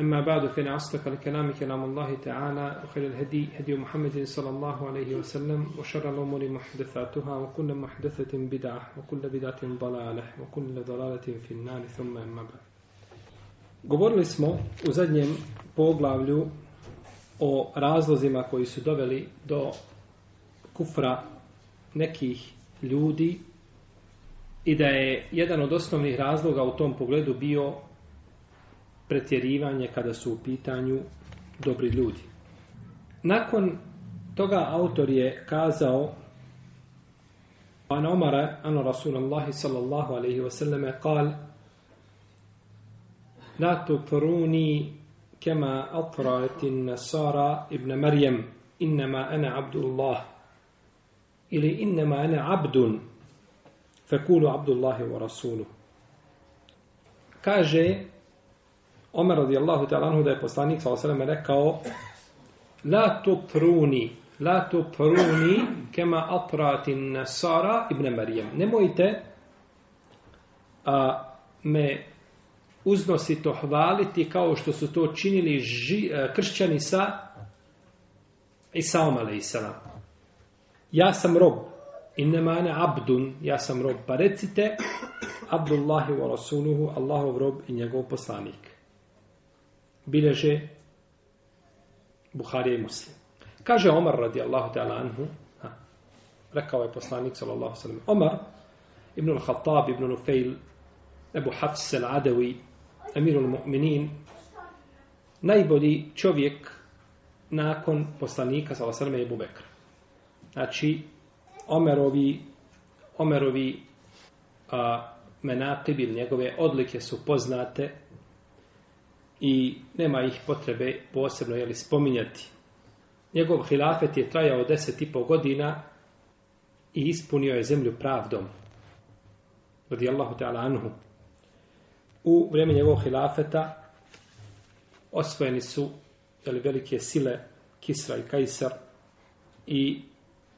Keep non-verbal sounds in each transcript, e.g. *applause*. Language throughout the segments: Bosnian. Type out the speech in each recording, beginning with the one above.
أما بعد فإن أصدق الكلام كلام الله تعالى وخير الهدي هدي محمد صلى الله عليه وسلم وشر الأمور محدثاتها وكل محدثة بدعة وكل بدعة ضلالة وكل ضلالة في النار ثم أما بعد Govorili smo u zadnjem poglavlju o razlozima koji su doveli do kufra nekih ljudi i da je jedan od osnovnih razloga u tom pogledu bio pretjerivanje kada su u pitanju dobri ljudi. Nakon toga autor je kazao An Omara, an Rasulullah sallallahu alaihi wa sallam, kal La tutruni kema atratin nasara ibn Marijem, innama ana abdullah ili innama ana abdun fekulu abdullahi wa rasuluh. Kaže, Omer radijallahu ta'ala anhu da je poslanik sa osrem rekao La tu pruni, la tu pruni kema apratin Sara ibn Marijem. Nemojte a, me uznosito hvaliti kao što su to činili ži, a, e, kršćani sa Isaom a.s. Ja sam rob, in nemane abdun, ja sam rob, pa recite Abdullahi wa rasuluhu, Allahov rob i njegov poslanik bileže Buharija i Muslim. Kaže Omar radijallahu ta'ala anhu, ha, rekao je poslanik sallallahu sallam, Omar ibn al-Khattab ibn al-Fail, Ebu Hafs al-Adawi, Emir al-Mu'minin, najbolji čovjek nakon poslanika sallallahu sallam je Ebu Bekr. Znači, Omerovi, Omerovi a, menakibil njegove odlike su poznate i nema ih potrebe posebno jeli, spominjati. Njegov hilafet je trajao deset i po godina i ispunio je zemlju pravdom. Radi Allahu ta'ala anhu. U vrijeme njegovog hilafeta osvojeni su jeli, velike sile Kisra i Kajsar i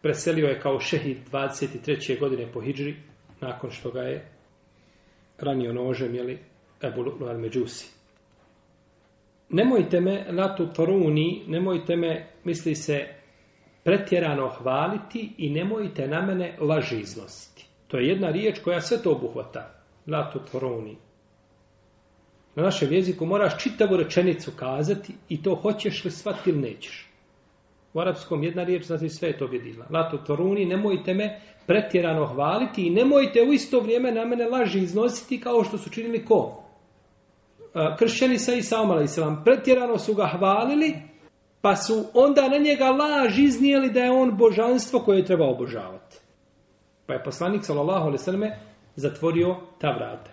preselio je kao šehid 23. godine po hijri nakon što ga je ranio nožem jeli, Ebu Lu'al Međusi nemojte me latu toruni, nemojte me, misli se, pretjerano hvaliti i nemojte na mene laži iznositi. To je jedna riječ koja sve to obuhvata. Latu toruni. Na našem jeziku moraš čitavu rečenicu kazati i to hoćeš li shvatiti ili nećeš. U arapskom jedna riječ znači sve je to objedila. Latu toruni, nemojte me pretjerano hvaliti i nemojte u isto vrijeme na mene laži iznositi kao što su činili ko? kršćani sa Isaom a.s. pretjerano su ga hvalili, pa su onda na njega laž iznijeli da je on božanstvo koje je treba obožavati. Pa je poslanik sallallahu alejhi ve zatvorio ta vrata.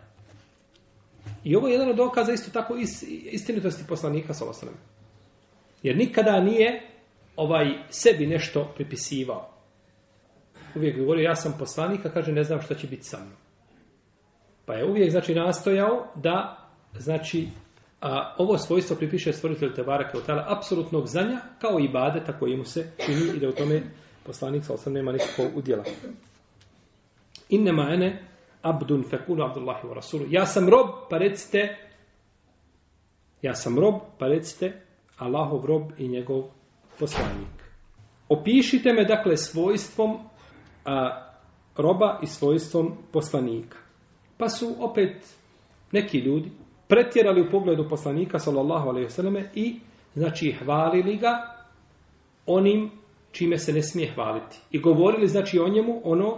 I ovo je jedan od dokaza isto tako istinitosti poslanika sallallahu alejhi Jer nikada nije ovaj sebi nešto pripisivao. Uvijek govorio ja sam poslanik, a kaže ne znam šta će biti sa mnom. Pa je uvijek znači nastojao da znači, a, ovo svojstvo pripiše stvoritelj Tebara kao tala apsolutnog znanja, kao i bade, tako imu se čini i da u tome poslanik sa osam nema nikakvog udjela. Innema ene abdun fekunu abdullahi wa rasulu. Ja sam rob, pa recite, ja sam rob, pa recite, Allahov rob i njegov poslanik. Opišite me, dakle, svojstvom a, roba i svojstvom poslanika. Pa su opet neki ljudi, pretjerali u pogledu poslanika sallallahu alejhi ve selleme i znači hvalili ga onim čime se ne smije hvaliti i govorili znači o njemu ono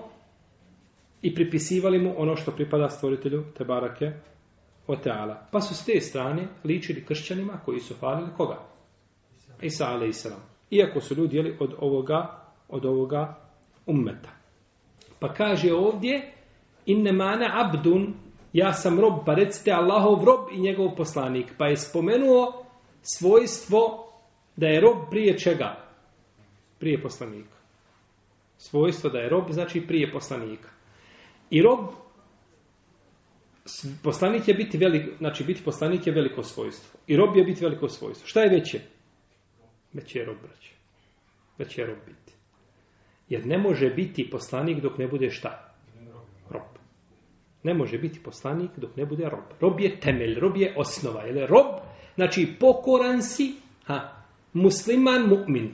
i pripisivali mu ono što pripada stvoritelju te barake oteala. Pa su s te strane ličili kršćanima koji su hvalili koga? Isa alaih islam. Iako su ljudi jeli, od ovoga, od ovoga ummeta. Pa kaže ovdje, inne mane abdun, ja sam rob, pa recite Allahov rob i njegov poslanik. Pa je spomenuo svojstvo da je rob prije čega? Prije poslanika. Svojstvo da je rob znači prije poslanika. I rob, poslanik je biti veliko, znači biti poslanik je veliko svojstvo. I rob je biti veliko svojstvo. Šta je veće? Veće je rob, braće. Veće je rob biti. Jer ne može biti poslanik dok ne bude šta? ne može biti poslanik dok ne bude rob. Rob je temelj, rob je osnova. Jel je rob, znači pokoran si, ha, musliman, mu'min.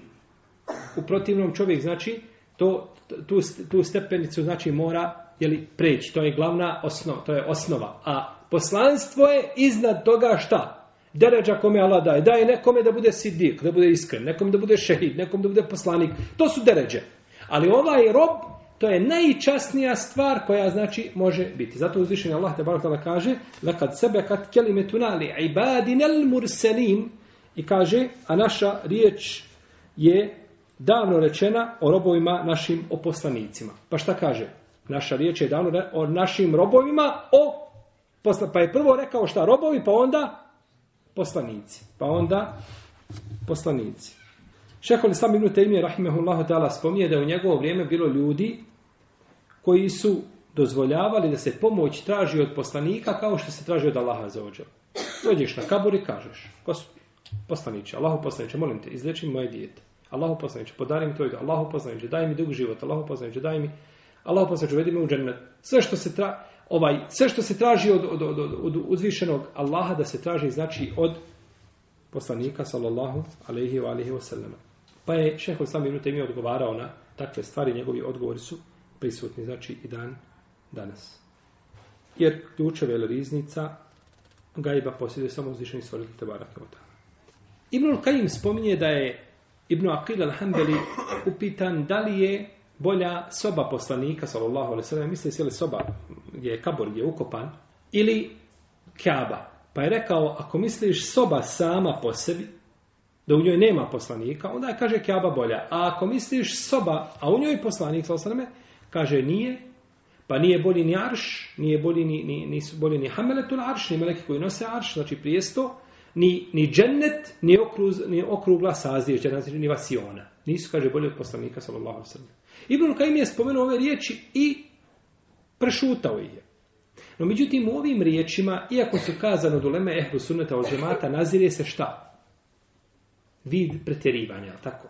U protivnom čovjek, znači, to, tu, tu stepenicu, znači, mora jeli, preći. To je glavna osnova, to je osnova. A poslanstvo je iznad toga šta? Deređa kome Allah daje. Daje nekome da bude sidik, da bude iskren, nekom da bude šehid, nekom da bude poslanik. To su deređe. Ali ovaj rob, To je najčasnija stvar koja znači može biti. Zato uzvišeni Allah te barakala kaže lakad sebe kad kelimetuna li ibadinel murselin i kaže a naša riječ je davno rečena o robovima našim oposlanicima. Pa šta kaže? Naša riječ je davno re... o našim robovima o posla... pa je prvo rekao šta robovi pa onda poslanici. Pa onda poslanici. Šehol Islam ibn Taymi, rahimehullahu ta'ala, spominje da u njegovo vrijeme bilo ljudi koji su dozvoljavali da se pomoć traži od poslanika kao što se traži od Allaha za ođel. Dođeš na kabur i kažeš, poslaniće, Allahu poslaniće, molim te, izlečim moje dijete. Allahu poslaniće, podari mi to i da, Allahu poslaniće, daj mi dug život, Allahu poslaniće, daj mi, Allahu poslaniće, uvedi me u džennet. Sve što se, tra, ovaj, sve što se traži od, od, od, od, od uzvišenog Allaha da se traži, znači od poslanika, sallallahu alaihi wa alaihi wa sallam. Pa je šeho sam minuta imao odgovarao na takve stvari, njegovi odgovori su prisutni, znači i dan danas. Jer ključeve ili riznica gajba posjeduje samo uzvišeni stvoritelj te barake od Ibn Al-Qaim spominje da je Ibn Aqil Al-Hambeli upitan da li je bolja soba poslanika, sallallahu alaihi sallam, misli se li soba gdje je kabor, gdje je ukopan, ili kjaba. Pa je rekao, ako misliš soba sama po sebi, da u njoj nema poslanika, onda je kaže kjaba bolja. A ako misliš soba, a u njoj poslanik, sallallahu alaihi Kaže, nije, pa nije bolji ni arš, nije bolji ni, ni, ni, bolji ni hameletul arš, ni meleki koji nose arš, znači prijesto, ni, ni džennet, ni, okruz, ni okrugla sazdjeća, znači, znači ni vasiona. Nisu, kaže, bolji od poslanika, sallallahu sallam. Ibn Kajim je spomenuo ove riječi i prešutao ih je. No, međutim, u ovim riječima, iako su kazano od uleme ehlu sunneta od džemata, nazire se šta? Vid pretjerivanja, tako?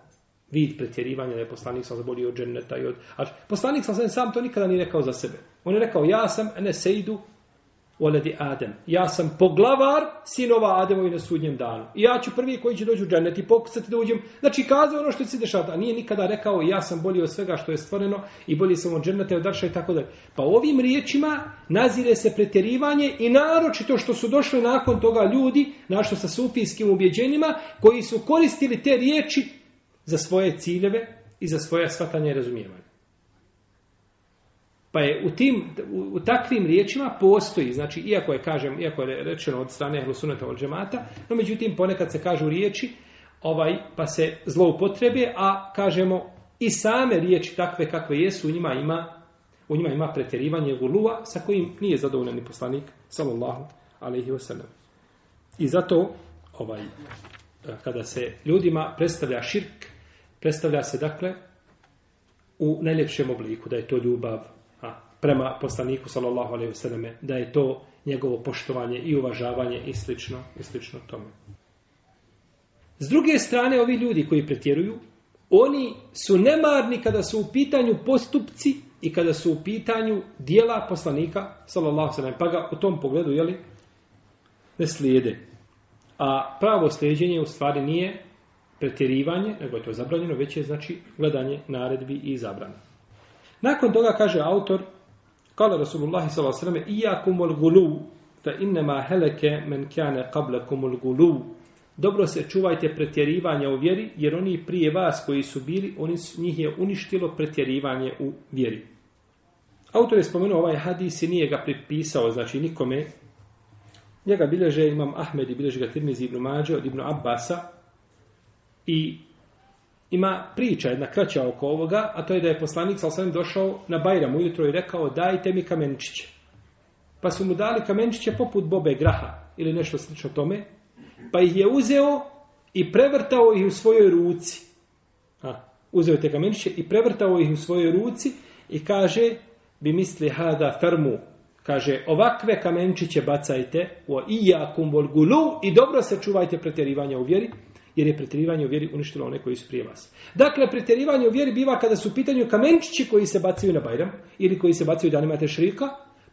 vid pretjerivanja da je poslanik sam zabolio od dženeta i od... Ali poslanik sam sam to nikada nije rekao za sebe. On je rekao, ja sam ene sejdu u aledi Adem. Ja sam poglavar sinova Ademovi na sudnjem danu. I ja ću prvi koji će doći u dženet i pokusati da uđem. Znači, kazao ono što se dešava. A nije nikada rekao, ja sam bolji od svega što je stvoreno i bolji sam od dženeta i od darša i tako dalje. Pa ovim riječima nazire se pretjerivanje i naročito što su došli nakon toga ljudi, našto sa sufijskim ubjeđenjima, koji su koristili te riječi za svoje ciljeve i za svoje shvatanje i razumijevanje. Pa je u, tim, u, u takvim riječima postoji, znači, iako je, kažem, iako je rečeno od strane Ehlusuneta od džemata, no međutim, ponekad se kažu riječi, ovaj, pa se zloupotrebe, a kažemo i same riječi takve kakve jesu, u njima ima, u njima ima preterivanje guluva sa kojim nije zadovoljan ni poslanik, sallallahu alaihi wasallam. I zato, ovaj, kada se ljudima predstavlja širk, predstavlja se dakle u najljepšem obliku, da je to ljubav a, prema poslaniku sallallahu alaihi vseleme, da je to njegovo poštovanje i uvažavanje i slično, i slično tome. S druge strane, ovi ljudi koji pretjeruju, oni su nemarni kada su u pitanju postupci i kada su u pitanju dijela poslanika, sallallahu sallam, pa ga u tom pogledu, jeli, ne slijede. A pravo sljeđenje u stvari nije pretjerivanje, nego je to zabranjeno, već je znači gledanje naredbi i zabrane. Nakon toga kaže autor, kada Rasulullah s.a.v. Iyakum ul gulu, fa innama heleke men kjane qablakum ul gulu. Dobro se čuvajte pretjerivanja u vjeri, jer oni prije vas koji su bili, oni su, njih je uništilo pretjerivanje u vjeri. Autor je spomenuo ovaj hadis i nije ga pripisao, znači nikome. Njega bilježe imam Ahmed i bilježe ga Tirmizi ibn Mađe od ibn Abbasa, I ima priča jedna kraća oko ovoga, a to je da je poslanik sa osam došao na Bajram ujutro i rekao dajte mi kamenčiće. Pa su mu dali kamenčiće poput Bobe Graha ili nešto slično tome. Pa ih je uzeo i prevrtao ih u svojoj ruci. Ha, uzeo te kamenčiće i prevrtao ih u svojoj ruci i kaže bi misli hada fermu. Kaže, ovakve kamenčiće bacajte u ijakum volgulu i dobro se čuvajte pretjerivanja u vjeri jer je pretjerivanje u vjeri uništilo one koji su prije vas. Dakle, pretjerivanje u vjeri biva kada su u pitanju kamenčići koji se bacaju na Bajram ili koji se bacaju danima Teširika,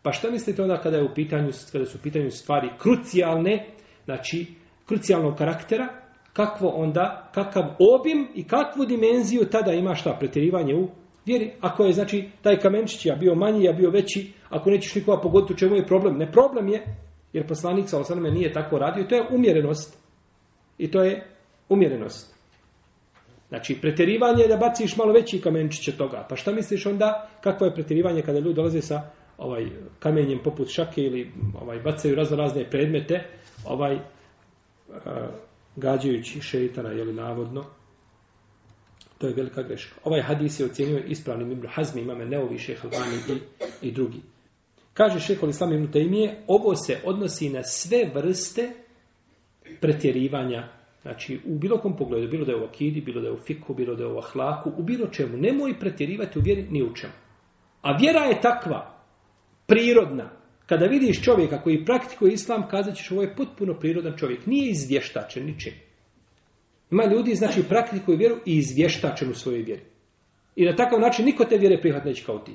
pa šta mislite onda kada, je u pitanju, kada su u pitanju stvari krucijalne, znači krucijalnog karaktera, kakvo onda, kakav obim i kakvu dimenziju tada ima šta pretjerivanje u vjeri. Ako je, znači, taj kamenčić ja bio manji, ja bio veći, ako nećeš nikova pogoditi, u čemu je problem? Ne problem je, jer poslanik sa osaname nije tako radio, to je umjerenost. I to je umjerenost. Znači, pretjerivanje je da baciš malo veći kamenčiće toga. Pa šta misliš onda, kako je pretjerivanje kada ljudi dolaze sa ovaj kamenjem poput šake ili ovaj bacaju razno razne predmete, ovaj uh, gađajući šeitana, jeli navodno, to je velika greška. Ovaj hadis je ocjenio ispravnim Ibn Hazmi, imame Neovi, šeha Vani i, i drugi. Kaže šeha Islam Ibn Taymije, ovo se odnosi na sve vrste pretjerivanja Znači, u bilo kom pogledu, bilo da je u akidi, bilo da je u fiku, bilo da je u ahlaku, u bilo čemu, nemoj pretjerivati u vjeri, ni u čemu. A vjera je takva, prirodna. Kada vidiš čovjeka koji praktikuje islam, kazat ćeš ovo je potpuno prirodan čovjek. Nije izvještačen ničim. Ima ljudi, znači, praktikuju vjeru i izvještačen u svojoj vjeri. I na takav način niko te vjere prihvat neće kao ti.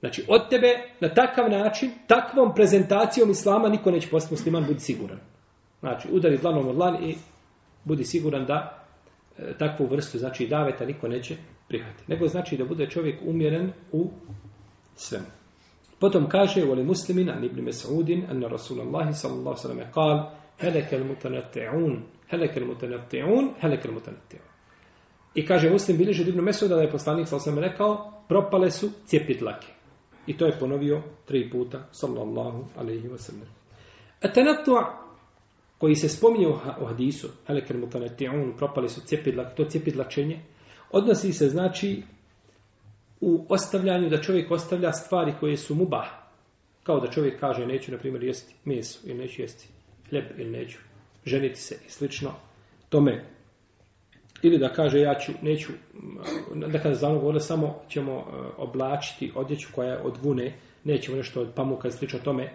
Znači, od tebe, na takav način, takvom prezentacijom islama, niko neće postati musliman, budi siguran. Znači, udari dlanom od lan i budi siguran da e, takvu vrstu, znači, daveta niko neće prihvati. Nego znači da bude čovjek umjeren u svemu. Potom kaže, voli muslimin, an ibn Mas'udin, an Rasulullahi sallallahu sallam je kal, helekel mutanati'un, helekel mutanati'un, helekel mutanati'un. I kaže muslim, bilježi ibn Mas'uda da je poslanik sallallahu sallam rekao, propale su cijepit lake. I to je ponovio tri puta, sallallahu alaihi wa sallam. Atanatu'a koji se spominje o hadisu, Heleker Mutanetijun, propali su cjepidla, to cjepidlačenje, odnosi se znači u ostavljanju da čovjek ostavlja stvari koje su mubah. Kao da čovjek kaže neću, na primjer, jesti meso ili neću jesti hljeb ili neću ženiti se i slično tome. Ili da kaže ja ću, neću, nekad za ono govore, samo ćemo e, oblačiti odjeću koja je od vune, nećemo nešto od pamuka i slično tome,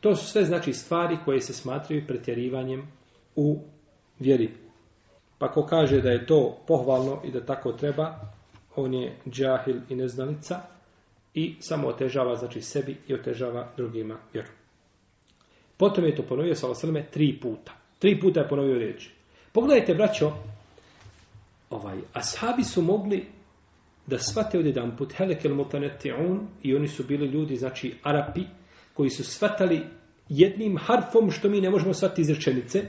To su sve znači stvari koje se smatraju pretjerivanjem u vjeri. Pa ko kaže da je to pohvalno i da tako treba, on je džahil i neznalica i samo otežava znači sebi i otežava drugima vjeru. Potom je to ponovio sa osrme tri puta. Tri puta je ponovio riječ. Pogledajte, braćo, ovaj, ashabi su mogli da shvate od jedan put helekel mutanete on i oni su bili ljudi, znači, Arapi, koji su svatali jednim harfom što mi ne možemo svati iz rečenice.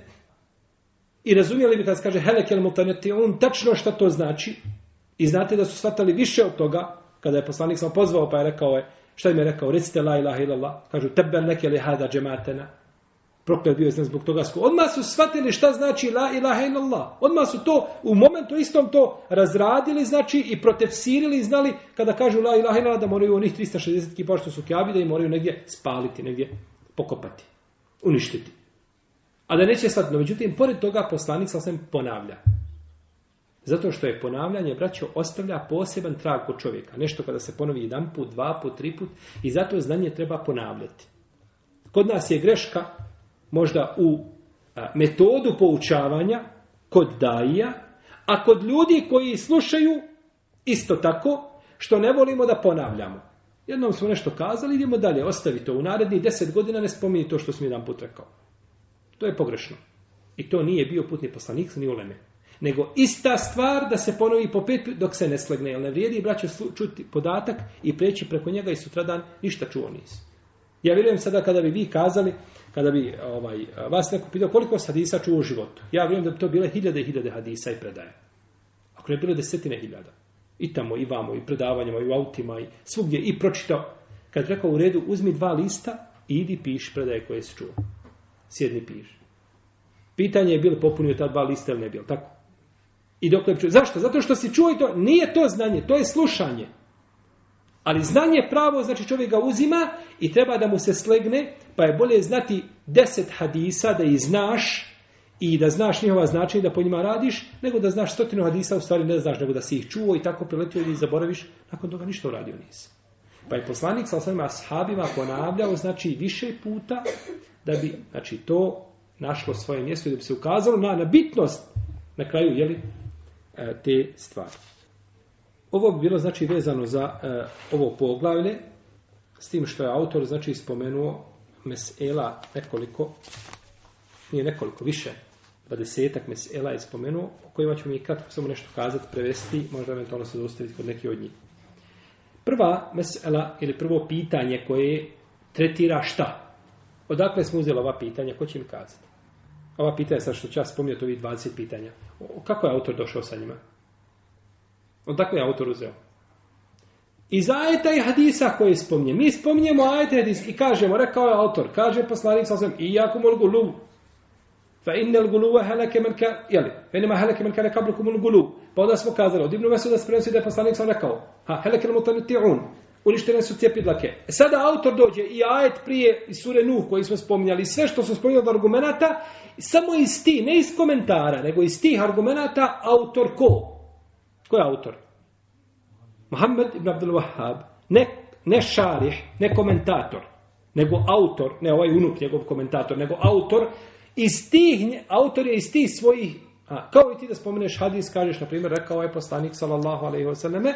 I razumjeli bi kad se kaže helekel mutanjati, on tačno što to znači. I znate da su svatali više od toga kada je poslanik samo pozvao pa je rekao je šta im je rekao recite la ilaha illallah kažu tebe neke li hada džematena proklet bio sam zbog toga skoro. Odmah su shvatili šta znači la ilaha in Allah. Odmah su to u momentu istom to razradili, znači i protefsirili i znali kada kažu la ilaha in Allah da moraju onih 360 kipa što su kjabi da i moraju negdje spaliti, negdje pokopati, uništiti. A da neće shvatiti. No, međutim, pored toga poslanik sasvim ponavlja. Zato što je ponavljanje, braćo, ostavlja poseban trag kod čovjeka. Nešto kada se ponovi jedan put, dva put, tri put i zato znanje treba ponavljati. Kod nas je greška možda u metodu poučavanja kod dajija, a kod ljudi koji slušaju isto tako, što ne volimo da ponavljamo. Jednom smo nešto kazali, idemo dalje, ostavi to u naredni deset godina, ne spominji to što smo jedan put rekao. To je pogrešno. I to nije bio putni poslanik, ni uleme. Nego ista stvar da se ponovi po pet dok se ne slegne, jer ne vrijedi braće čuti podatak i preći preko njega i sutradan ništa čuo nisi. Ja vjerujem sada kada bi vi kazali, kada bi ovaj vas neko pitao koliko hadisa čuo u životu. Ja vjerujem da bi to bile hiljade i hiljade hadisa i predaje. Ako ne bile desetine hiljada. I tamo, i vamo, i predavanjama, i u autima, i svugdje, i pročitao. Kad rekao u redu, uzmi dva lista i idi piš predaje koje si čuo. Sjedni piš. Pitanje je bilo popunio ta dva lista ili ne bilo, tako? I dok je čuo, zašto? Zato što si čuo i to, nije to znanje, to je slušanje. Ali znanje pravo, znači čovjek ga uzima i treba da mu se slegne, pa je bolje znati deset hadisa da ih znaš i da znaš njihova značaj da po njima radiš, nego da znaš stotinu hadisa, u stvari ne da znaš, nego da si ih čuo i tako preletio i zaboraviš, nakon toga ništa uradio nisi. Pa je poslanik sa osnovima ashabima ponavljao, znači više puta, da bi znači, to našlo svoje mjesto i da bi se ukazalo na, na bitnost na kraju jeli, e, te stvari. Ovo bi bilo znači vezano za e, ovo poglavlje, s tim što je autor znači spomenuo mesela nekoliko, nije nekoliko, više, dvadesetak mesela je spomenuo, o kojima ću mi kratko samo nešto kazati, prevesti, možda eventualno se zaustaviti kod neki od njih. Prva mesela ili prvo pitanje koje tretira šta? Odakle smo uzeli ova pitanja, ko će mi kazati? Ova pitanja, sad što ću ja spomljati ovih 20 pitanja. O, kako je autor došao sa njima? On tako je autor uzeo. Iz ajeta i hadisa koje spominje. Mi spominjemo ajeta i hadisa i kažemo, rekao je autor, kaže poslanik sa osvijem, iakum ul gulu, fa innel guluva halake men ka, jeli, fa innema halake men ka ne kabrukum ul gulu. Pa onda smo kazali, od Ibnu Mesuda sprenosi da je poslanik sa rekao, ha, halake il mutani ti'un, uništene su cijepi dlake. E sada autor dođe i ajet prije i sure Nuh koji smo spominjali, sve što su spominjali od argumenta, samo iz ti, ne iz komentara, nego iz tih argumenta, autor ko? Ko je autor? Muhammed ibn Abdul Wahhab. Ne, ne šarih, ne komentator, nego autor, ne ovaj unuk njegov komentator, nego autor, iz tih, autor je iz tih svojih, a, kao i ti da spomeneš hadis, kažeš, na primjer, rekao ovaj poslanik, salallahu alaihi wa sallame,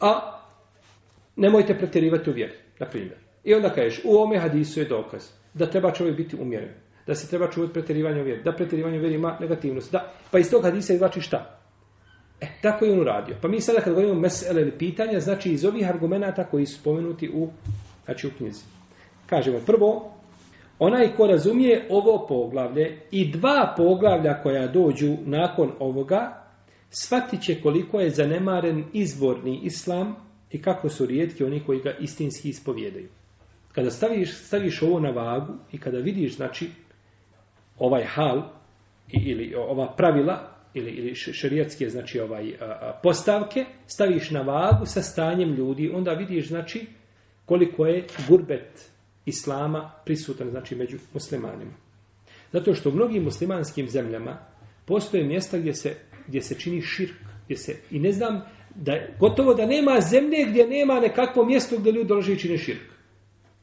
a nemojte pretjerivati u vjeri, na primjer. I onda kažeš, u ome hadisu je dokaz da treba čovjek biti umjeren, da se treba čuvati pretjerivanje u vjeri, da pretjerivanje u vjeri ima negativnost, da, pa iz tog hadisa izvlači šta? E, tako je on uradio. Pa mi sada kad govorimo mesele ili pitanja, znači iz ovih argumenta koji su spomenuti u, znači u knjizi. Kažemo, prvo, onaj ko razumije ovo poglavlje i dva poglavlja koja dođu nakon ovoga, shvatit će koliko je zanemaren izborni islam i kako su rijetki oni koji ga istinski ispovjedaju. Kada staviš, staviš ovo na vagu i kada vidiš, znači, ovaj hal ili ova pravila, ili, ili šerijatske znači ovaj postavke staviš na vagu sa stanjem ljudi onda vidiš znači koliko je gurbet islama prisutan znači među muslimanima zato što u mnogim muslimanskim zemljama postoje mjesta gdje se gdje se čini širk gdje se i ne znam da gotovo da nema zemlje gdje nema nekakvo mjesto gdje ljudi dolaze i čine širk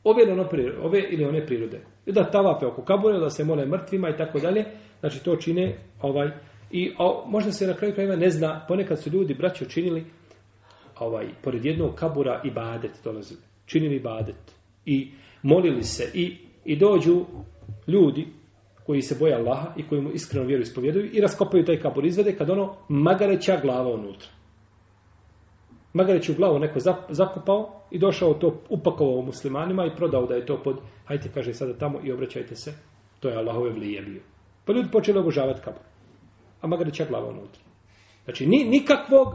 ove ili, prirode, ove ili one prirode da tavape oko kabure da se mole mrtvima i tako dalje znači to čine ovaj I a, možda se na kraju krajeva ne zna, ponekad su ljudi, braći, učinili ovaj, pored jednog kabura i badet dolazi, činili badet i molili se i, i dođu ljudi koji se boja Allaha i koji mu iskreno vjeru ispovjeduju i raskopaju taj kabur izvede kad ono magareća glava unutra. Magareću glavu neko zakopao i došao to upakovao muslimanima i prodao da je to pod, hajte kaže sada tamo i obraćajte se, to je Allahove vlije bio. Pa ljudi počeli obožavati kabur a magar će glava unutra. Znači, ni, nikakvog,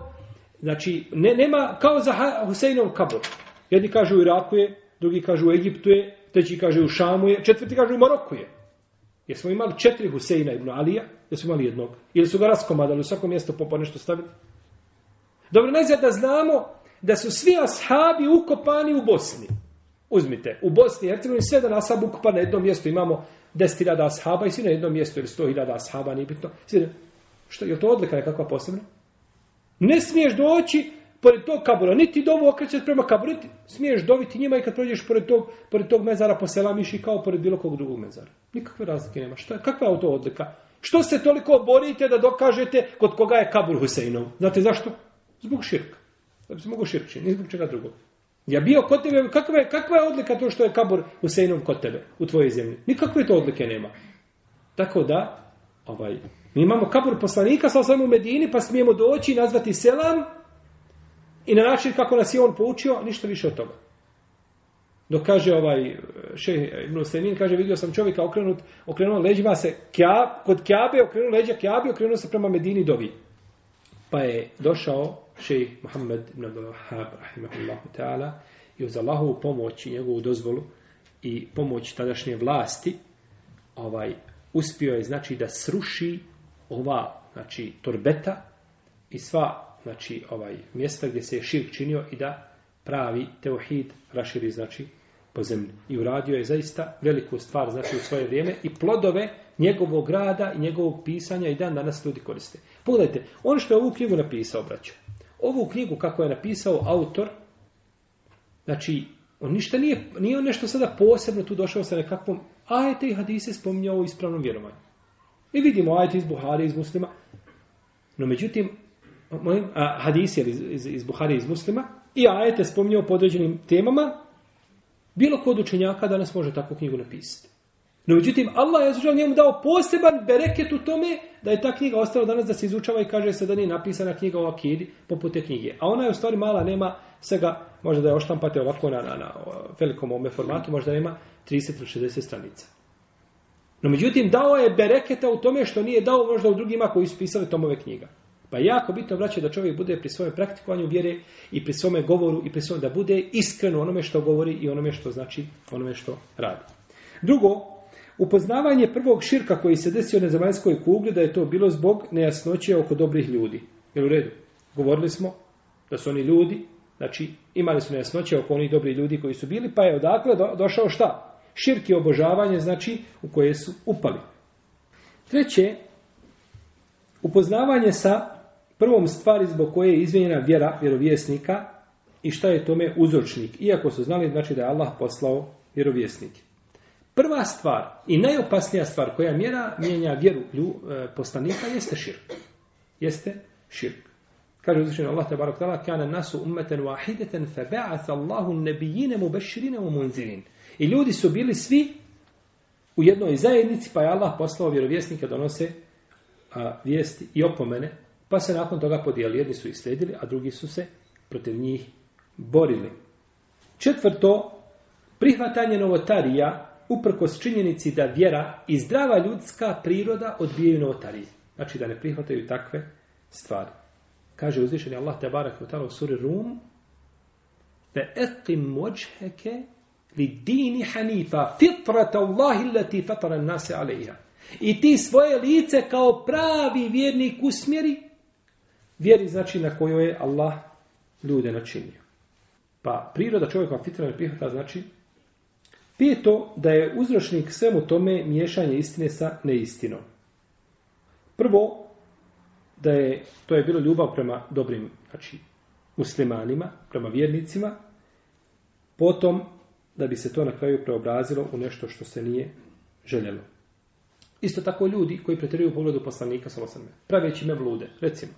znači, ne, nema, kao za Huseinov kabor. Jedni kažu u Iraku je, drugi kažu u Egiptu je, treći kaže u Šamu je, četvrti kaže u Maroku je. Jer smo imali četiri Huseina ibn Alija, jer smo imali jednog. Ili su ga raskomadali u svako mjesto po pa nešto staviti. Dobro, najzad da znamo da su svi ashabi ukopani u Bosni. Uzmite, u Bosni i Hercegovini sve dan ashab ukopan na jednom mjestu. Imamo 10.000 ashaba i svi na jednom mjestu, ili 100.000 ashaba, nije bitno. Svi Što, je to odlika nekakva posebna? Ne smiješ doći pored tog kabura, niti dovu okrećati prema kaburu, niti smiješ doviti njima i kad prođeš pored tog, pored tog mezara poselamiš i kao pored bilo kog drugog mezara. Nikakve razlike nema. Šta, kakva je to odlika? Što se toliko borite da dokažete kod koga je kabur Huseinov? Znate zašto? Zbog širka. Da bi se mogo širkći, ni zbog čega drugog. Ja bio kod tebe, kakva je, kakva je odlika to što je kabur Huseinov kod tebe, u tvojoj zemlji? Nikakve to odlike nema. Tako da, ovaj, Mi imamo kabur poslanika sa osvijem u Medini, pa smijemo doći i nazvati selam i na način kako nas je on poučio, ništa više od toga. Dok kaže ovaj eh, šeh Ibn Selin, kaže, vidio sam čovjeka okrenut, okrenuo leđima se, kja, kod kjabe okrenuo leđa kjabe, okrenuo se prema Medini dovi. Pa je došao šeh Muhammed Ibn Abdelahab, rahimahullahu ta'ala, i uz Allahovu pomoć i njegovu dozvolu i pomoć tadašnje vlasti, ovaj, uspio je, znači, da sruši ova, znači, torbeta i sva, znači, ovaj, mjesta gdje se je širk činio i da pravi teohid raširi, znači, po zemlji. I uradio je zaista veliku stvar, znači, u svoje vrijeme i plodove njegovog rada i njegovog pisanja i dan danas ljudi koriste. Pogledajte, ono što je ovu knjigu napisao, braću, ovu knjigu kako je napisao autor, znači, on ništa nije, nije on nešto sada posebno tu došao sa nekakvom ajete i hadise spominjao o ispravnom vjerovanju. I vidimo ajte iz Buhari, iz muslima. No međutim, molim, a, hadisi iz, iz, iz Buhari, iz muslima, i ajete spominje o podređenim temama, bilo kod učenjaka danas može takvu knjigu napisati. No međutim, Allah je zažel njemu dao poseban bereket u tome da je ta knjiga ostala danas da se izučava i kaže se da nije napisana knjiga o akidi poput te knjige. A ona je u stvari mala, nema svega, možda da je oštampate ovako na, na, na velikom ome formatu, možda nema 30 ili 60 stranica. No međutim, dao je bereketa u tome što nije dao možda u drugima koji su pisali tomove knjiga. Pa je jako bitno vraća da čovjek bude pri svojem praktikovanju vjere i pri svome govoru i pri svome da bude iskren u onome što govori i onome što znači onome što radi. Drugo, upoznavanje prvog širka koji se desio na zemaljskoj kugli da je to bilo zbog nejasnoće oko dobrih ljudi. Jel u redu? Govorili smo da su oni ljudi, znači imali su nejasnoće oko onih dobrih ljudi koji su bili, pa je odakle do, došao šta? Širk je obožavanje, znači, u koje su upali. Treće, upoznavanje sa prvom stvari zbog koje je izvenjena vjera vjerovjesnika i šta je tome uzročnik. Iako su znali, znači da je Allah poslao vjerovjesnike. Prva stvar i najopasnija stvar koja mjera mijenja vjeru lju, e, poslanika jeste širk. Jeste širk. Kaže uzvišeno Allah te barak tala, kana nasu ummeten wahideten fe ba'ath Allahu nebijine mu beširine mu munzirin. I ljudi su bili svi u jednoj zajednici, pa je Allah poslao vjerovjesnike donose a, vijesti i opomene, pa se nakon toga podijeli. Jedni su ih slijedili, a drugi su se protiv njih borili. Četvrto, prihvatanje novotarija uprkos činjenici da vjera i zdrava ljudska priroda odbijaju novotarije. Znači da ne prihvataju takve stvari. Kaže uzvišeni Allah te barak u suri Rum fe etim mođheke lidini hanifa fitrat Allah illati fatara nase alaiha. I ti svoje lice kao pravi vjernik usmjeri, vjeri znači na koju je Allah ljude načinio. Pa priroda čovjeka fitra ne prihvata znači peto da je uzročnik svemu tome miješanje istine sa neistinom. Prvo, da je to je bilo ljubav prema dobrim znači, muslimanima, prema vjernicima, potom da bi se to na kraju preobrazilo u nešto što se nije željelo. Isto tako ljudi koji pretjeruju u pogledu poslanika sa osrme, praveći me vlude, recimo.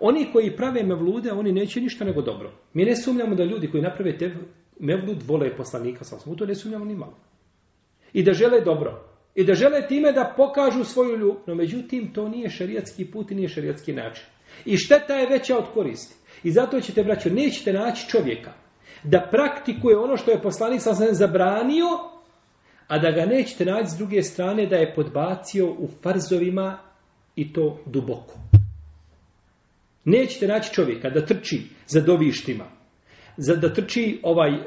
Oni koji prave me vlude, oni neće ništa nego dobro. Mi ne sumljamo da ljudi koji naprave te me vlud vole poslanika sa osrme, u to ne sumljamo ni malo. I da žele dobro. I da žele time da pokažu svoju ljubav. No međutim, to nije šarijatski put i nije šarijatski način. I šteta je veća od koristi. I zato ćete, braćo, nećete naći čovjeka da praktikuje ono što je poslanik sa sam zabranio, a da ga nećete naći s druge strane da je podbacio u farzovima i to duboko. Nećete naći čovjeka da trči za dovištima, za, da trči ovaj, uh,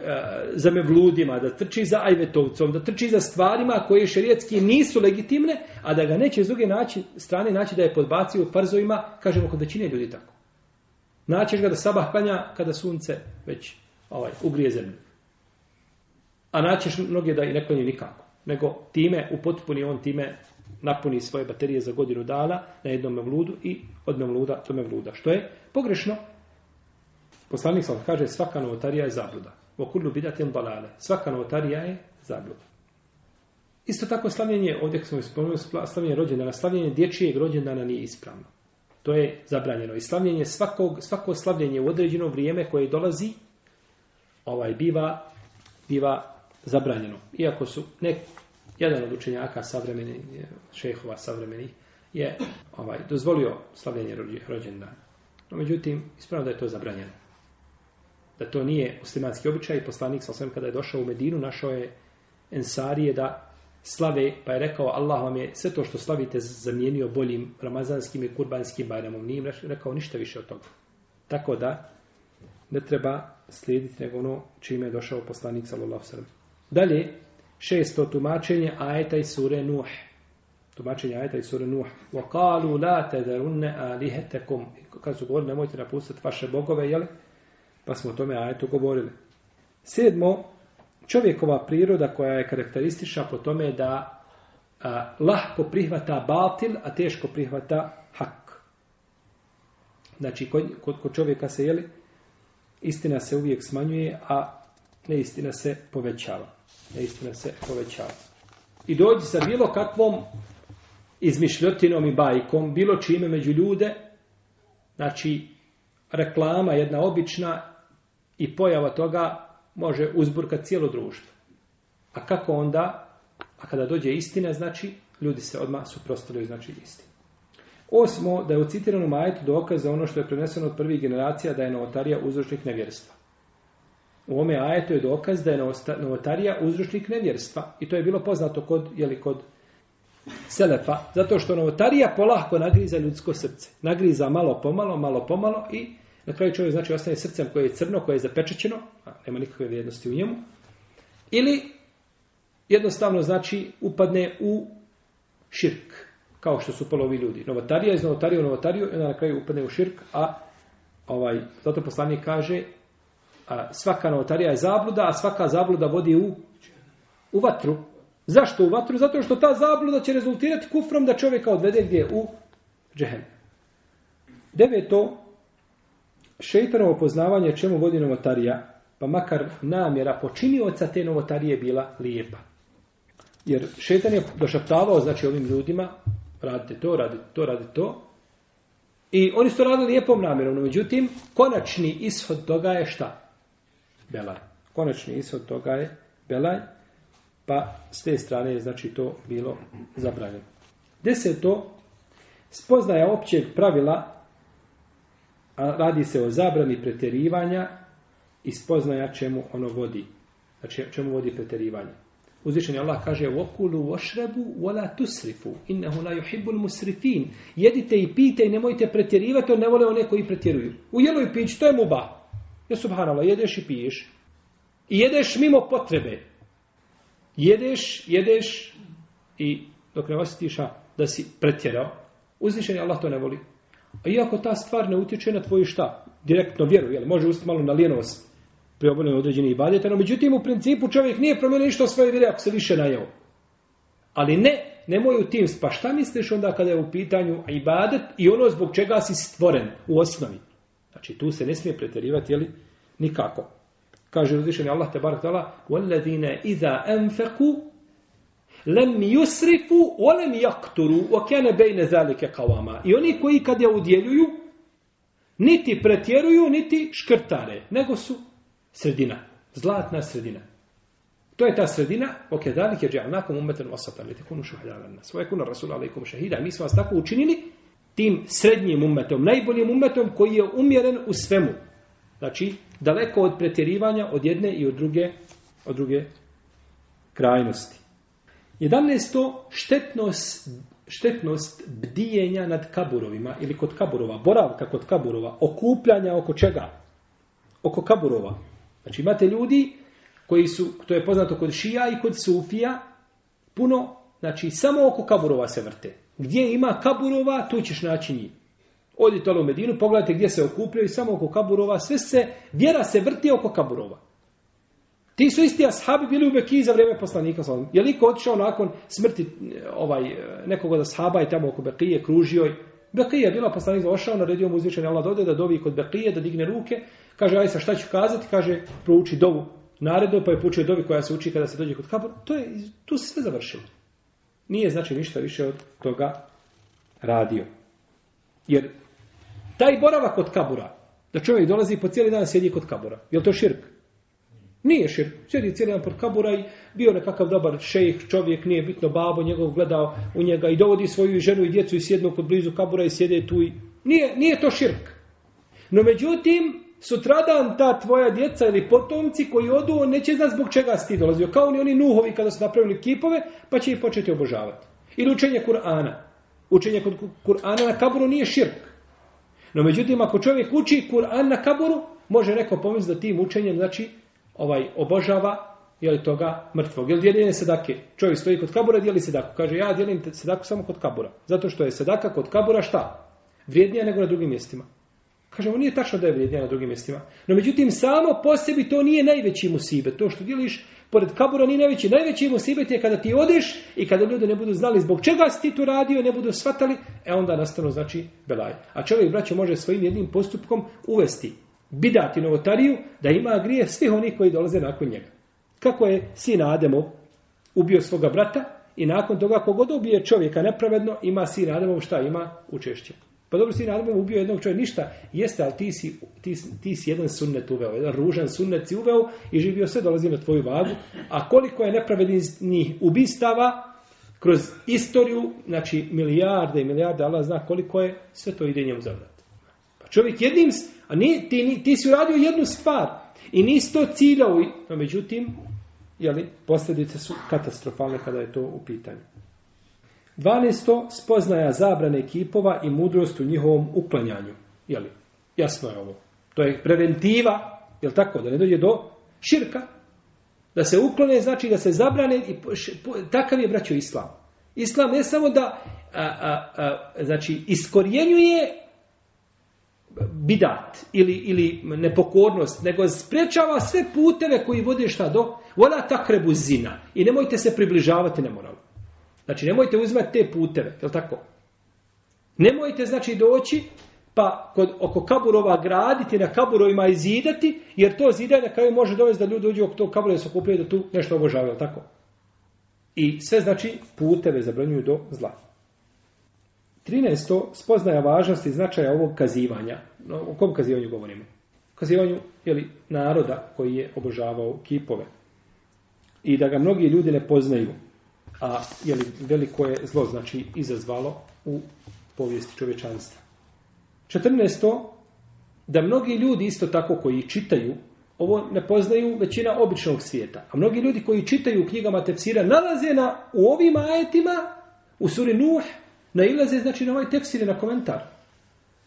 za mevludima, da trči za ajvetovcom, da trči za stvarima koje šerijetski nisu legitimne, a da ga neće s druge naći, strane naći da je podbacio u farzovima, kažemo kod većine ljudi tako. Naćeš ga da sabah klanja kada sunce već ovaj, ugrije zemlju. A naćeš mnoge da i ne klanju nikako. Nego time, u potpuni on time napuni svoje baterije za godinu dana na jednom mevludu i od mevluda do mevluda. Što je pogrešno. Poslanik sam kaže svaka novotarija je zabluda. Vokullu bidatim balale. Svaka novotarija je zabluda. Isto tako slavljenje, ovdje smo spomenuli, slavljenje rođendana, slavljenje dječijeg rođendana nije ispravno. To je zabranjeno. I slavljenje svakog, svako slavljenje u određeno vrijeme koje dolazi, ovaj biva biva zabranjeno. Iako su nek jedan od učenjaka savremeni šehova savremenih je ovaj dozvolio slavljenje rođendana. No međutim ispravno da je to zabranjeno. Da to nije muslimanski običaj, poslanik sa osvijem kada je došao u Medinu, našao je Ensarije da slave, pa je rekao Allah vam je sve to što slavite zamijenio boljim ramazanskim i kurbanskim bajramom. Nije im rekao ništa više od toga. Tako da ne treba slijediti nego ono čime je došao poslanik sallallahu alejhi Dalje šesto tumačenje ajeta i sure Nuh. Tumačenje ajeta i sure Nuh. Wa qalu la tadarunna alihatakum. Kad su govorili nemojte napustiti vaše bogove, je Pa smo o tome ajetu govorili. Sedmo čovjekova priroda koja je karakteristična po tome da a, lahko prihvata batil, a teško prihvata hak. Znači, kod, kod, kod čovjeka se, jeli, istina se uvijek smanjuje, a neistina se povećava. Neistina se povećava. I dođi sa bilo kakvom izmišljotinom i bajkom, bilo čime među ljude, znači reklama jedna obična i pojava toga može uzburkati cijelo društvo. A kako onda, a kada dođe istina, znači ljudi se odmah suprostavljaju, znači istina. Osmo, da je u citiranom ajetu dokaz za ono što je preneseno od prvih generacija da je novotarija uzročnik nevjerstva. U ome ajetu je dokaz da je novotarija uzročnik nevjerstva i to je bilo poznato kod, jeli, kod Selefa, zato što novotarija polahko nagriza ljudsko srce. Nagriza malo pomalo, malo pomalo i na kraju čovjek znači ostaje srcem koje je crno, koje je zapečećeno, a nema nikakve vrijednosti u njemu. Ili jednostavno znači upadne u širk kao što su polovi ljudi. Novotarija iz novotarija u novotariju i onda na kraju upadne u širk, a ovaj, zato poslanik kaže a, svaka novotarija je zabluda, a svaka zabluda vodi u, u vatru. Zašto u vatru? Zato što ta zabluda će rezultirati kufrom da čovjeka odvede gdje u džehem. Deveto, šeitanovo poznavanje čemu vodi novotarija, pa makar namjera počinioca te novotarije bila lijepa. Jer šetan je došaptavao, znači, ovim ljudima, radite to, radite to, radite to. I oni su to radili lijepom namjerom, no međutim, konačni ishod toga je šta? Belaj. Konačni ishod toga je Belaj, pa s te strane je znači to bilo zabranjeno. Deseto, spoznaja općeg pravila, a radi se o zabrani preterivanja i spoznaja čemu ono vodi. Znači, čemu vodi preterivanje. Uzvišen je Allah kaže وَكُلُوا وَشْرَبُوا وَلَا تُسْرِفُوا إِنَّهُ لَا يُحِبُّ الْمُسْرِفِينَ Jedite i pite i nemojte pretjerivati, on ne vole one koji pretjeruju. U jelu i pić, to je muba. Ja subhanallah, jedeš i piješ. I jedeš mimo potrebe. Jedeš, jedeš i dok ne osjetiš da si pretjerao, uzvišen je Allah to ne voli. A iako ta stvar ne utječe na tvoju šta? Direktno vjeru, jel? Može ustati malo na lijenost pri obavljanju određenih ibadeta, no međutim u principu čovjek nije promijenio ništa u svojoj vjeri ako se više najeo. Ali ne, nemoj u tim, pa šta misliš onda kada je u pitanju ibadet i ono zbog čega si stvoren u osnovi? Znači tu se ne smije pretjerivati, jeli? Nikako. Kaže uzvišeni Allah te barak tala, وَلَّذِينَ إِذَا أَنْفَقُوا لَمْ يُسْرِفُوا وَلَمْ يَقْتُرُوا وَكَنَ بَيْنَ ذَلِكَ قَوَامَا I oni koji kad je udjeljuju, niti pretjeruju, niti škrtare, nego su sredina. Zlatna sredina. To je ta sredina, ok, dalik je džavnakom umetan osatan, ne tekunu šuhadavan nas. Ovo je kuna Rasul alaikum šahida. Mi smo vas tako učinili tim srednjim umetom, najboljim umetom koji je umjeren u svemu. Znači, daleko od pretjerivanja od jedne i od druge, od druge krajnosti. 11. Štetnost, štetnost bdijenja nad kaburovima ili kod kaburova, boravka kod kaburova, okupljanja oko čega? Oko kaburova. Znači imate ljudi koji su, to je poznato kod šija i kod sufija, puno, znači samo oko kaburova se vrte. Gdje ima kaburova, tu ćeš naći njih. Odite u Medinu, pogledajte gdje se okupljaju, samo oko kaburova, sve se, vjera se vrti oko kaburova. Ti su isti ashabi bili u Bekiji za vrijeme poslanika. Je li otišao nakon smrti ovaj, nekog od ashaba i tamo oko Bekije kružio? Bekije je bila poslanik, ošao, naredio mu uzvičan Allah dode da dovi kod Bekije, da digne ruke Kaže, aj sa šta ću kazati? Kaže, prouči dovu naredno, pa je poučio dovi koja se uči kada se dođe kod kabor. To je, tu se sve završilo. Nije znači ništa više od toga radio. Jer taj boravak kod kabura, da čovjek dolazi po cijeli dan sjedi kod kabura, je li to širk? Nije širk. Sjedi cijeli dan pod kabura i bio nekakav dobar šejh, čovjek, nije bitno babo, njegov gledao u njega i dovodi svoju ženu i djecu i sjednu kod blizu kabura i sjede tu i... Nije, nije to širk. No međutim, sutradan ta tvoja djeca ili potomci koji odu, on neće znati zbog čega si ti dolazio. Kao oni, oni nuhovi kada su napravili kipove, pa će ih početi obožavati. Ili učenje Kur'ana. Učenje kod Kur'ana na kaburu nije širk. No međutim, ako čovjek uči Kur'an na kaburu, može neko pomisliti da tim učenjem, znači, ovaj, obožava je li toga mrtvog. Jel dijeljenje sedake? Čovjek stoji kod kabura, dijeli sedaku. Kaže, ja dijelim sedaku samo kod kabura. Zato što je sedaka kod kabura šta? Vrijednija nego na drugim mjestima. Kaže, ovo nije tačno da je vrijednija na drugim mjestima. No, međutim, samo po sebi to nije najveći musibet. To što djeliš pored kabura nije najveći. Najveći musibet je kada ti odeš i kada ljudi ne budu znali zbog čega si ti to radio, ne budu shvatali, e onda nastano znači belaj. A čovjek, braćo, može svojim jednim postupkom uvesti bidati novotariju da ima grije svih onih koji dolaze nakon njega. Kako je sin Ademov ubio svoga brata i nakon toga kogod ubije čovjeka nepravedno, ima sin Ademov šta ima učešćenje. Pa dobro, sin Adem ubio jednog čovjeka, ništa, jeste, ali ti si, ti, ti si jedan sunnet uveo, jedan ružan sunnet si uveo i živio sve dolazi na tvoju vagu. A koliko je nepravednih ubistava kroz istoriju, znači milijarde i milijarde, Allah zna koliko je, sve to ide njemu zavrat. Pa čovjek jednim, a ni, ti, ni, ti si uradio jednu stvar i nisi to ciljao, no međutim, jeli, posljedice su katastrofalne kada je to u pitanju. Dvanesto, spoznaja zabrane kipova i mudrost u njihovom uklanjanju. Jeli, jasno je ovo. To je preventiva, jel tako, da ne dođe do širka. Da se uklone, znači da se zabrane, i š, po, takav je braćo islam. Islam ne samo da, a, a, a, znači, iskorjenjuje bidat ili, ili nepokornost, nego sprečava sve puteve koji vode šta do, vola takrebu zina i nemojte se približavati nemoralu. Znači, nemojte uzimati te puteve, je li tako? Nemojte, znači, doći pa kod, oko kaburova graditi, na kaburovima i zidati, jer to zidaj na kraju može dovesti da ljudi uđu oko tog kabura da se okupljaju da tu nešto obožavaju, tako? I sve, znači, puteve zabranjuju do zla. 13. spoznaja važnosti značaja ovog kazivanja. No, o kom kazivanju govorimo? Kazivanju ili naroda koji je obožavao kipove. I da ga mnogi ljudi ne poznaju a je li veliko je zlo znači izazvalo u povijesti čovečanstva. 14. da mnogi ljudi isto tako koji čitaju ovo ne poznaju većina običnog svijeta. A mnogi ljudi koji čitaju u knjigama tefsira nalaze na, u ovim ajetima u suri Nuh nailaze znači na ovaj tefsir na komentar.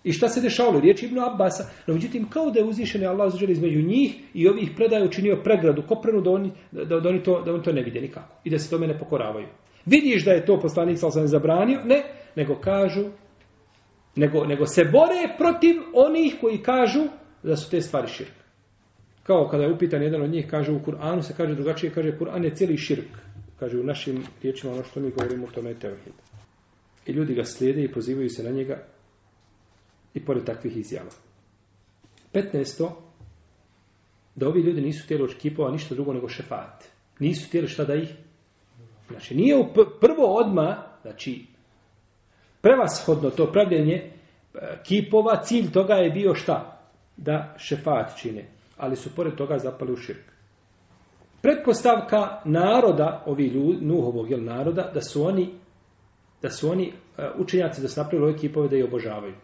I šta se dešavalo? Riječ Ibn Abbasa. No, međutim, kao da je uzvišen Allah zađer između njih i ovih predaja učinio pregradu, koprenu da oni, da, da, oni to, da oni to ne vidje nikako. I da se tome ne pokoravaju. Vidiš da je to poslanik sa osam zabranio? Ne. Nego kažu, nego, nego se bore protiv onih koji kažu da su te stvari širk. Kao kada je upitan jedan od njih, kaže u Kur'anu, se kaže drugačije, kaže Kur'an je cijeli širk. Kaže u našim riječima ono što mi govorimo, to ne je tevhid. I ljudi ga slijede i pozivaju se na njega, i pored takvih izjava. 15. Da ovi ljudi nisu tijeli od kipova ništa drugo nego šefat. Nisu tijeli šta da ih... Znači, nije u prvo odma, znači, prevashodno to pravljenje e, kipova, cilj toga je bio šta? Da šefat čine. Ali su pored toga zapali u širk. Pretpostavka naroda, ovi ljudi, nuhovog jel, naroda, da su oni da su oni e, učenjaci da su napravili ove kipove da ih obožavaju.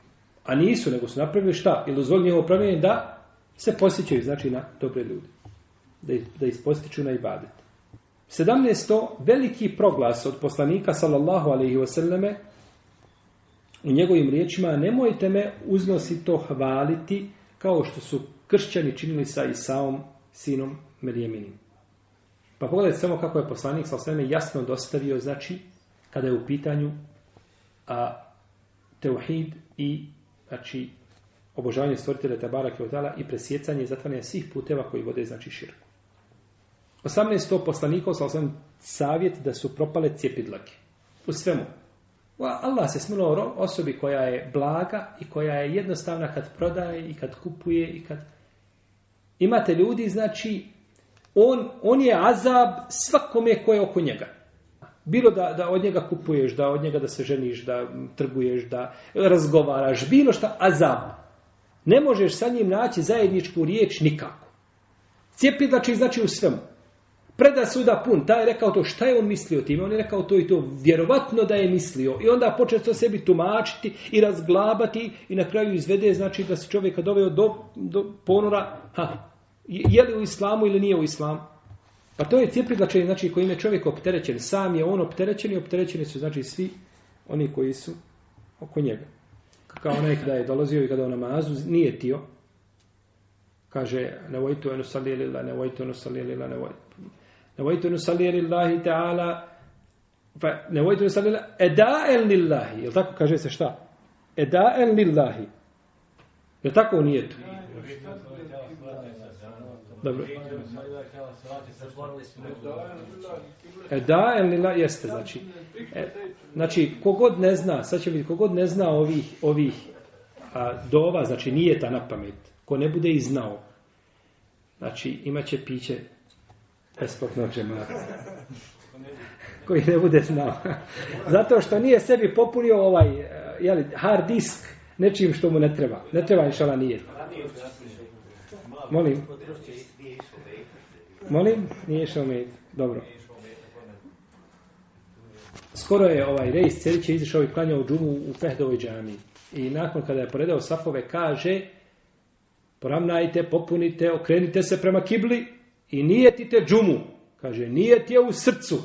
A nisu, nego su napravili šta? Ili dozvoli njegovo pravljenje da se posjećaju, znači, na dobre ljude. Da, da ispostiću na ibadet. 17. Veliki proglas od poslanika, sallallahu alaihi wasallame, u njegovim riječima, nemojte me uznosi to hvaliti kao što su kršćani činili sa Isaom, sinom Merijeminim. Pa pogledajte samo kako je poslanik sa osvijeme jasno dostavio, znači, kada je u pitanju a, teuhid i znači, obožavanje stvoritele Tabara Kevotala i presjecanje i zatvaranje svih puteva koji vode, znači, širku. 18. poslanika, sa osam savjet da su propale cijepidlake. U svemu. Allah se smilo osobi koja je blaga i koja je jednostavna kad prodaje i kad kupuje i kad... Imate ljudi, znači, on, on je azab svakome koje je oko njega. Bilo da, da od njega kupuješ, da od njega da se ženiš, da trguješ, da razgovaraš, bilo šta, azab. Ne možeš sa njim naći zajedničku riječ nikako. Cijepi znači, znači u svemu. Preda suda pun, taj je rekao to, šta je on mislio time? On je rekao to i to, vjerovatno da je mislio. I onda počne to sebi tumačiti i razglabati i na kraju izvede, znači da se čovjeka doveo do, do ponora, ha, je li u islamu ili nije u islamu? Pa to je cijeli znači, znači kojim je čovjek opterećen, sam je on opterećen i opterećeni su znači svi oni koji su oko njega. Kao onaj kada je dolazio i kada je u namazu, nije tio, kaže ne vojtu enu salijelila, ne vojtu enu salijelila, ne vojtu. Ne vojtu enu salijelila i ta'ala, pa ne vojtu enu salijelila, eda el lillahi, je tako kaže se šta? Eda el lillahi. Je tako u nijetu? Dobro. E, da, ili e, la, jeste, znači. E, znači, kogod ne zna, sad će biti, kogod ne zna ovih, ovih a, dova, znači nije ta na pamet, ko ne bude i znao, znači imaće piće besplatno džemata. Koji ne bude znao. *laughs* Zato što nije sebi popunio ovaj e, jeli, hard disk nečim što mu ne treba. Ne treba inšala nije. Molim. Molim, nije išao med. Dobro. Skoro je ovaj rejs Cerića izišao i klanjao džumu u Fehdovoj džami. I nakon kada je poredao safove, kaže poravnajte, popunite, okrenite se prema kibli i nijetite džumu. Kaže, nijet je u srcu.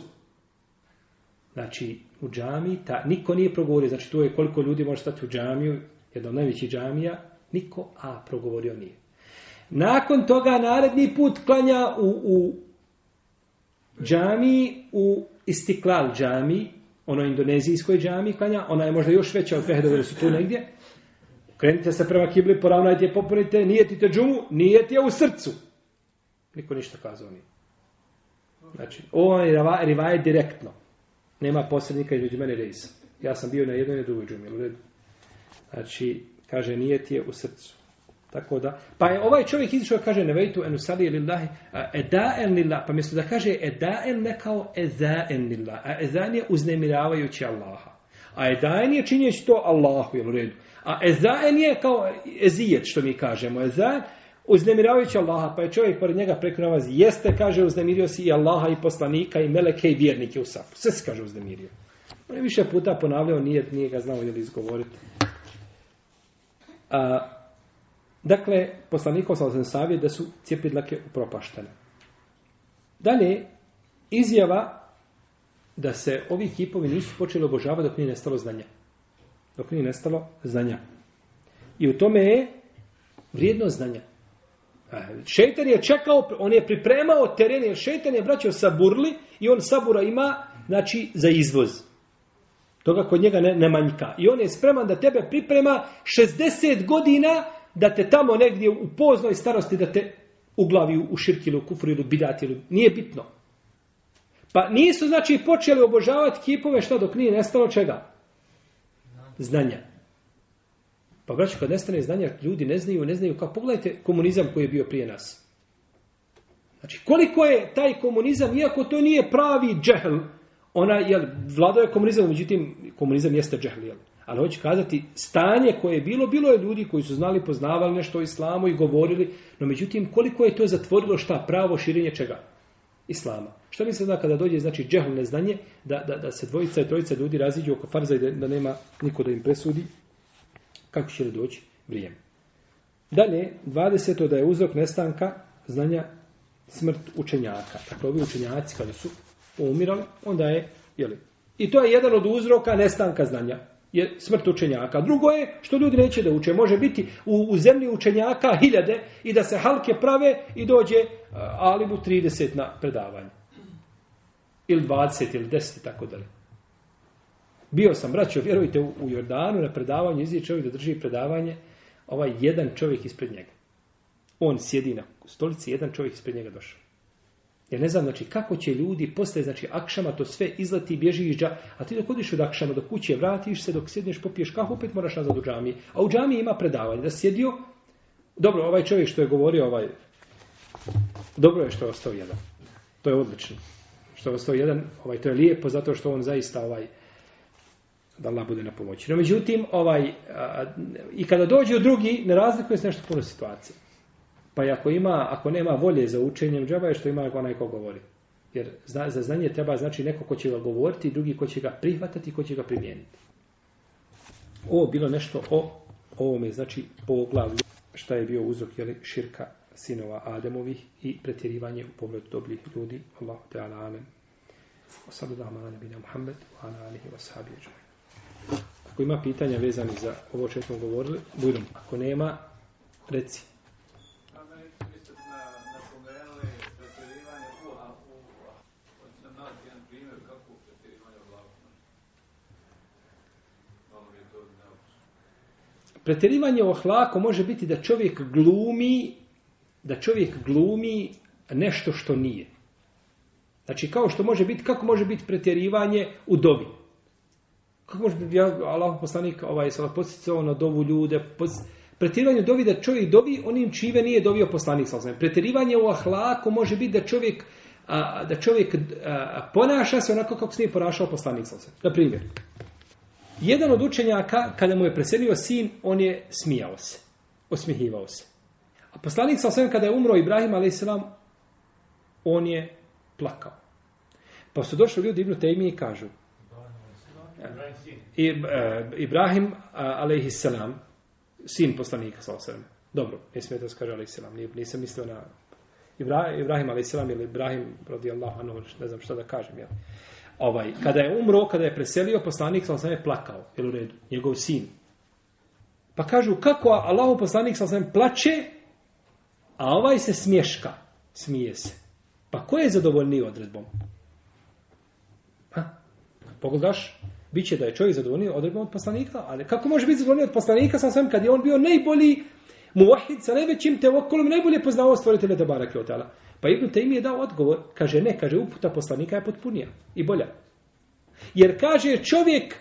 Znači, u džami, ta, niko nije progovorio. Znači, tu je koliko ljudi može stati u džamiju, jedna od najvećih džamija, niko, a progovorio nije. Nakon toga naredni put klanja u, u džami, u istiklal džami, onoj indonezijskoj džami klanja, ona je možda još veća od Fehdova, jer su tu negdje. Krenite se prema kibli, poravnajte, popunite, nije ti te džumu, nije ti je u srcu. Niko ništa kazao nije. Znači, ovo je rivaje direktno. Nema posrednika između mene reisa. Ja sam bio na jednoj i drugoj džumi. Znači, kaže, nije ti je u srcu. Tako da, pa je ovaj čovjek izišao i kaže nevejtu en usali lillahi eda'en lillahi, pa mjesto da kaže eda'en ne kao eda'en lillahi, a eda'en je uznemiravajući Allaha. A eda'en je činjeći to Allahu, jel u redu. A eza'en je kao ezijet, što mi kažemo. Eza'en uznemiravajući Allaha, pa je čovjek pored njega preko namaz, jeste, kaže, uznemirio si i Allaha i poslanika i meleke i vjernike u sapu. Sve se kaže uznemirio. On je više puta ponavljao, nije, nije ga znao je li izgovoriti. A, uh, Dakle, poslanikov sa osim savje da su cjepidlake upropaštene. Dalje, izjava da se ovi kipovi nisu počeli obožavati dok nije nestalo znanja. Dok nije nestalo znanja. I u tome je vrijedno znanja. E, šeitan je čekao, on je pripremao teren, jer šeitan je vraćao saburli i on sabura ima, znači, za izvoz. Toga kod njega ne, ne manjka. I on je spreman da tebe priprema 60 godina da te tamo negdje u poznoj starosti da te uglavi u širki ili u kufru ili u bidati ili... Nije bitno. Pa nisu, znači, počeli obožavati kipove šta dok nije nestalo čega? Znanja. Pa braći, kad nestane znanja, ljudi ne znaju, ne znaju kako. Pogledajte komunizam koji je bio prije nas. Znači, koliko je taj komunizam, iako to nije pravi džehl, ona, jel, vladao je komunizam, međutim, komunizam jeste džehl, jel? Ali hoću kazati, stanje koje je bilo, bilo je ljudi koji su znali, poznavali nešto o islamu i govorili, no međutim, koliko je to zatvorilo šta pravo širenje čega? Islama. Šta mi se zna kada dođe, znači, džehl neznanje, da, da, da se dvojica i trojica ljudi raziđu oko farza i da, da nema niko da im presudi, kako će li doći vrijeme? Dalje, 20. da je uzrok nestanka znanja smrt učenjaka. Dakle, ovi učenjaci kada su umirali, onda je, jeli, I to je jedan od uzroka nestanka znanja je smrt učenjaka. Drugo je što ljudi neće da uče. Može biti u, u zemlji učenjaka hiljade i da se halke prave i dođe uh, alibu 30 na predavanje. Ili 20 ili 10 i tako dalje. Bio sam, braćo, vjerujte, u, u Jordanu na predavanju izdje čovjek da drži predavanje ovaj jedan čovjek ispred njega. On sjedi na stolici, jedan čovjek ispred njega došao. Ja ne znam, znači, kako će ljudi posle, znači, akšama to sve izleti, bježi iz džamije, a ti dok odiš od akšama do kuće, vratiš se, dok sjedneš, popiješ kahu, opet moraš nazad u džamiji. A u džamiji ima predavanje. Da sjedio, dobro, ovaj čovjek što je govorio, ovaj, dobro je što je ostao jedan. To je odlično. Što je ostao jedan, ovaj, to je lijepo, zato što on zaista, ovaj, da Allah bude na pomoći. No, međutim, ovaj, a, i kada dođe drugi, ne razlikuje se nešto puno situacije. Pa ako ima, ako nema volje za učenjem, džaba je što ima onaj ko govori. Jer zna, za znanje treba znači neko ko će ga govoriti, drugi ko će ga prihvatati i ko će ga primijeniti. Ovo bilo nešto o ovome, znači poglavlju šta je bio uzrok jeli, širka sinova Ademovih i pretjerivanje u pogledu dobrih ljudi. Allahu te ala amen. O sadu da amana nebina Muhammed, u ala alihi wa sahabi Ako ima pitanja vezani za ovo što smo govorili, budem. Ako nema, reci. Pretjerivanje u ahlaku može biti da čovjek glumi da čovjek glumi nešto što nije. Znači, kao što može biti, kako može biti pretjerivanje u dobi? Kako može biti, ja, Allah poslanik, ovaj, se posjecao na dovu ljude, pos... pretjerivanje u dobi da čovjek dobi onim čive nije dobio poslanik, sa znači. Pretjerivanje u ahlaku može biti da čovjek a, da čovjek a, ponaša se onako kako se nije ponašao poslanik, sa znači. Na primjer, Jedan od učenjaka, kada mu je preselio sin, on je smijao se. Osmihivao se. A poslanik sa osvijem, kada je umro Ibrahim, ali se vam, on je plakao. Pa su došli ljudi Ibnu Tejmi i kažu, e, Ibrahim, alaihissalam, sin poslanika, sa osvijem. Dobro, ne smijete da skaže, alaihissalam, nisam mislio na Ibrahim, alaihissalam, ili Ibrahim, radijallahu anhu, ne znam šta da kažem, jel? Ja ovaj, kada je umro, kada je preselio, poslanik sa osam je plakao, jel u redu, njegov sin. Pa kažu, kako Allahu poslanik sa osam plače, a ovaj se smješka, smije se. Pa ko je zadovoljniji odredbom? Ha? Pa, pogledaš, bit će da je čovjek zadovoljniji odredbom od poslanika, ali kako može biti zadovoljniji od poslanika sa osam, kad je on bio najbolji muvahid sa najvećim teokolom, najbolje poznao stvoritelja Tabaraka i Otala. Pa Ibn Taymi je dao odgovor, kaže ne, kaže uputa poslanika je potpunija i bolja. Jer kaže čovjek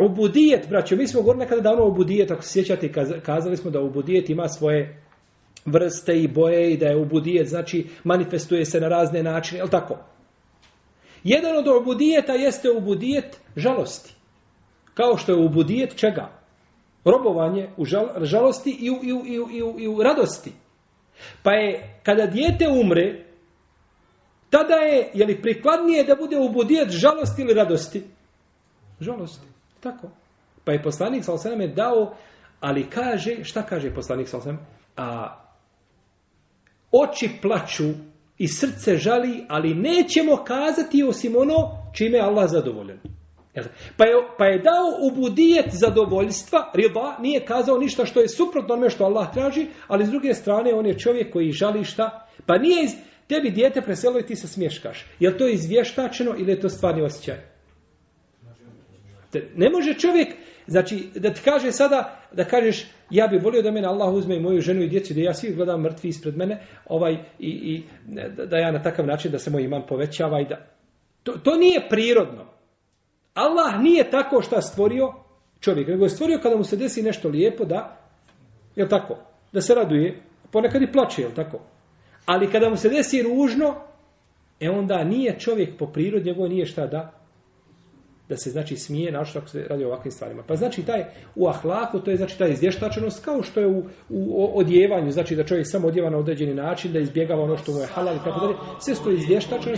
ubudijet, braćo, mi smo govorili nekada da ono ubudijet, ako se sjećate, kazali smo da ubudijet ima svoje vrste i boje i da je ubudijet, znači manifestuje se na razne načine, je li tako? Jedan od ubudijeta jeste ubudijet žalosti. Kao što je ubudijet čega? Robovanje u žal, žalosti i u, i, u, i, u, i, u, i u radosti. Pa je, kada dijete umre, tada je, je li prikladnije da bude ubudijet žalosti ili radosti? Žalosti. Tako. Pa je poslanik sa osam je dao, ali kaže, šta kaže poslanik sa osam? A, oči plaću i srce žali, ali nećemo kazati osim ono čime Allah zadovoljen. Pa je, pa je dao ubudijet zadovoljstva, riba, nije kazao ništa što je suprotno onome što Allah traži, ali s druge strane on je čovjek koji žali šta. Pa nije iz, tebi dijete preselo i ti se smješkaš. Je li to izvještačeno ili je to stvarni osjećaj? Ne može čovjek, znači, da ti kaže sada, da kažeš, ja bih volio da mene Allah uzme i moju ženu i djecu, da ja svi gledam mrtvi ispred mene, ovaj, i, i da ja na takav način da se moj iman povećava i da... To, to nije prirodno. Allah nije tako šta stvorio čovjek, nego je stvorio kada mu se desi nešto lijepo da, je tako, da se raduje, ponekad i plače, je tako? Ali kada mu se desi ružno, e onda nije čovjek po prirodi, njegov nije šta da, da se znači smije našto ako se radi o ovakvim stvarima. Pa znači taj u ahlaku, to je znači ta izvještačenost kao što je u, u odjevanju, znači da čovjek samo odjeva na određeni način, da izbjegava ono što mu je halal i tako dalje, sve što je izvještačenost.